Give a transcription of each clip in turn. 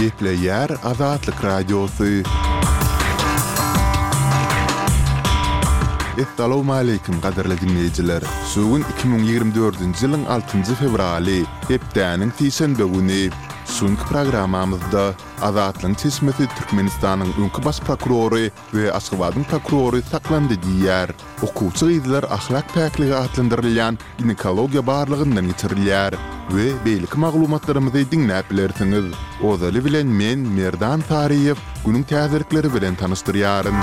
Gepleýär Azatlyk Radiosy. Essalawmaleýkim gadyrly diňleýjiler! Şu gün iki müň ýigrimi dördünji ýylyň altynjy fewraly, hepdäniň sişenbe güni. Şu günki programmamyzda Azatlygyň çeşmesi Türkmenistanyň öňki baş prokurory we Aşgabadyň prokurory saklandy diýýär. Okuwçy gyzlar ahlak päkligi atlandyrylýan ginekologiýa barlagyndan geçirilýär we beýleki maglumatlarymyzy diňläp bilersiňiz. Ozaly bilen men, Merdan Saryýew, günüň täzelikleri bilen tanyşdyrýaryn.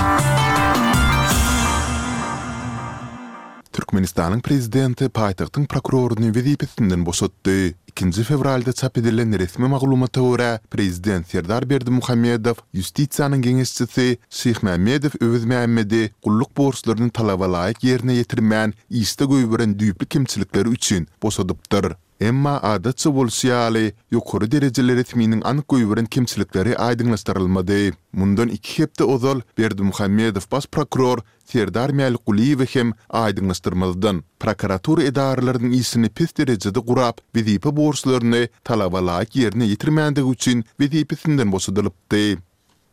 Türkmenistanyň Prezidenti paýtagtyň prokuroryny wezipesinden boşatdy. Ikinji fewralda çap edilen resmi maglumata görä, prezident Serdar Berdimuhamedow Ýustisiýanyň geňeşçisi Şyhmämmedow Öwezmämmedi gulluk borçlaryny talabalaýyk ýerine ýetirmän işde goýberen düýpli kemçilikleri üçin boşadypdyr. Emma adatça bolşy ýaly, ýokary derejeli resminiň anyk goýberen kemçilikleri aýdyňlaşdyrylmady. Mundan iki hepde ozal Berdimuhamedow baş prokuror Serdar Mälikgulyýewe hem aýdyňlaşdyrmazdan, prokuratura edaralarynyň işini pes derejede gurap, wezipe borçlaryny talaba laýyk ýerine ýetirmändigi üçin wezipesinden boşadylypdy.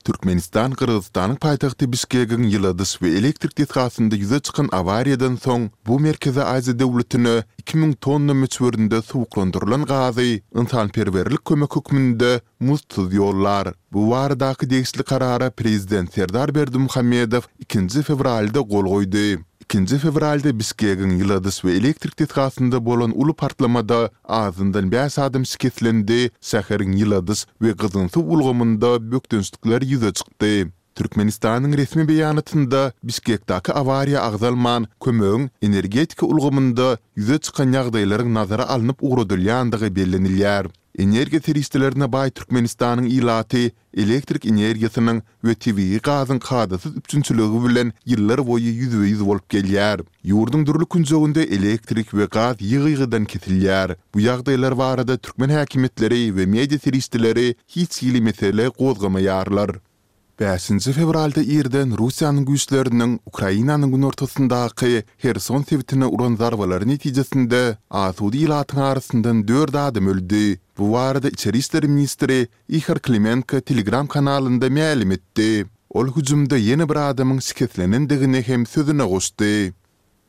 Türkmenistan Gyrgyzystanyň paýtagty Bişkegiň ýyladyş we elektrik desgasynda ýüze çykan awariýadan soň bu Merkezi Aziýa döwletine iki müň tonna möçberinde suwuklandyrylan gazy ynsanperwerlik kömek hökmünde Muzdsuz ýollar. Bu baradaky degişli karara prezident Serdar Berdimuhamedow ikinji fewralda gol goýdy. Ikinji fewralda Bişkegiň ýyladyş we elektrik desgasynda bolan uly partlamada azyndan bäş adam şikeslendi, şäheriň ýyladyş we gyzgyn suw ulgamynda bökdençlikler ýüze çykdy. Türkmenistanyň resmi beýanatynda Bişkekdäki awariýa agzalman, kömegiň energetika ulgamynda ýüze çykan ýagdaýlaryň nazara alnyp ugradylýandygy bellenilýär. Energiýa serişdelerine baý Türkmenistanyň ilaty elektrik energiýasynyň we tebigy gazyň kadasyz üpjünçiligi bilen ýyllarboýy ýüzbe-ýüz bolup gelýär. Ýurduň dürli künjeginde elektrik we gaz ýygy-ýygydan kesilýär. Bu ýagdaýlar barada türkmen häkimiýetleri we media serişdeleri hiç hili mesele gozgamaýarlar. Bäşinji fewralda irden Russiýanyň güýçleriniň Ukrainanyň günortasyndaky Herson sebitine uran zarbalary netijesinde asuda ilatyň arasyndan dört adam öldi. Bu barada içeri işler ministri Ihor Klimenko Telegram kanalynda mälim etdi. Ol hüjümde ýene bir adamyň şikeslenendigini hem sözüne goşdy.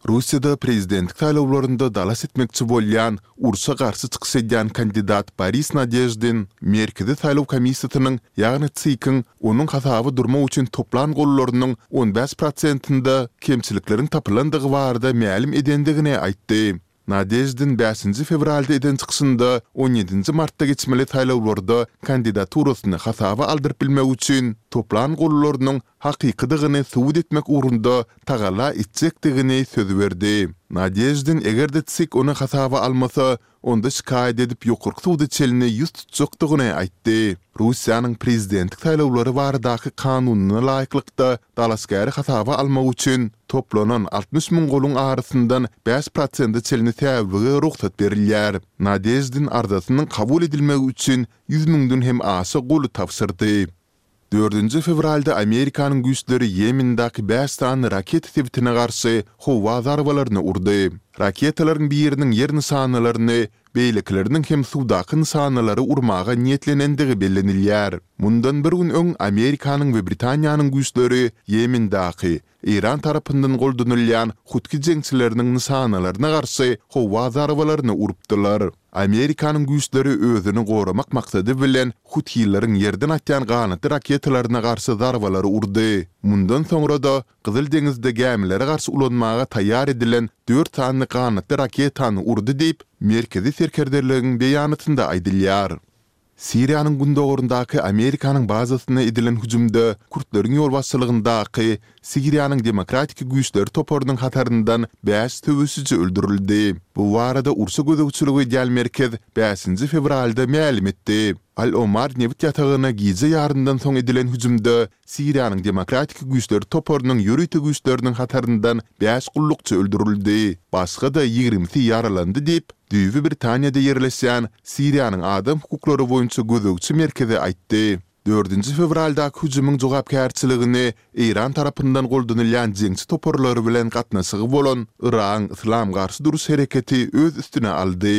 Russiýada prezidentlik saýlawlarynda dalaş etmekçi bolýan urşa garşy çykyş edýän kandidat Boris Nadeždin Merkezi saýlaw komissiýasynyň, ýagny ЦИК-iň onuň hasaby durmak üçin toplan gollarynyň on bäş prosentinde kemçilikleriň tapylandygy barada mälim edendigini aýtdy. Nadeždin bäşinji fewralda eden çykyşynda on ýedinji martda geçmeli saýlawlarda kandidaturasyny hasaba aldyryp bilmek üçin toplan gollarynyň hakykydygyny subut etmek ugrunda tagalla etjekdigini söz berdi. Nadeždin eger-de CSIK ony hasaba almasa, onda şikaýat edip ýokarky suda çenli ýüz tutjakdygyny aýtdy. Russiýanyň prezidentlik saýlawlary baradaky kanunyna laýyklykda Dalaşgäri hasaba almak üçin toplanan altmyş müň goluň arasyndan bäş prosenti çenli säwlige rugsat berilýär. Nadeždin arzasynyň kabul edilmegi üçin ýüz müňden hem aşa goly tabşyrdy. Dördünji fewralda Amerikanyň güýçleri Ýemendaky bäş sany raketa sebitine garşy howa zarbalaryny urdy. Raketalaryň biriniň ýer nyşanalaryny, beýlekileriniň hem suwdaky nyşanalary urmaga niýetlenendigi bellenilýär. Mundan bir gün öň Amerikanyň we Britaniýanyň güýçleri Ýemendaky, Eýran tarapyndan goldanylýan Hutki jeňçileriniň nyşanalaryna garşy howa zarbalaryny urupdylar. Amerikanyň güýçleri özüni goramak maksady bilen huthileriň ýerden atýan ganatly raketalaryna garşy zarbalary urdy. Mundan soňra-da Gyzyl deňizde gämilere garşy ulanmaga taýýar edilen dört sany ganatly raketany urdy diýip, merkezi serkerdelergiň beýanatynda aýdylýar. Siriýanyň gündogaryndaky Amerikanyň bazasyna edilen hüjümde kürtleriň ýolbaşçylygyndaky Siriýanyň demokratik güýçleri toparynyň hataryndan bäş söweşiji öldürildi. Bu barada urşa gözegçilik edýän merkez bäşinji fewralda mälim etdi. Al-Omar nebit ýatagyna gije ýarymdan soň edilen hüjümde Siriýanyň demokratik güýçler toparynyň ýörite güýçleriniň hataryndan bäş gullukçy öldürildi, başga-da ýigrimisi ýaralandy diýip, düýbi Britaniýada ýerleşýän Siriýanyň adam hukuklary boýunça gözegçi merkezi aýtdy. Dördünji fewraldaky hüjümiň jogapkärçiligini Eýran tarapyndan goldanylýan jeňçi toparlary bilen gatnaşygy bolan Yragyň Yslam garşy duruş hereketi öz üstüne aldy.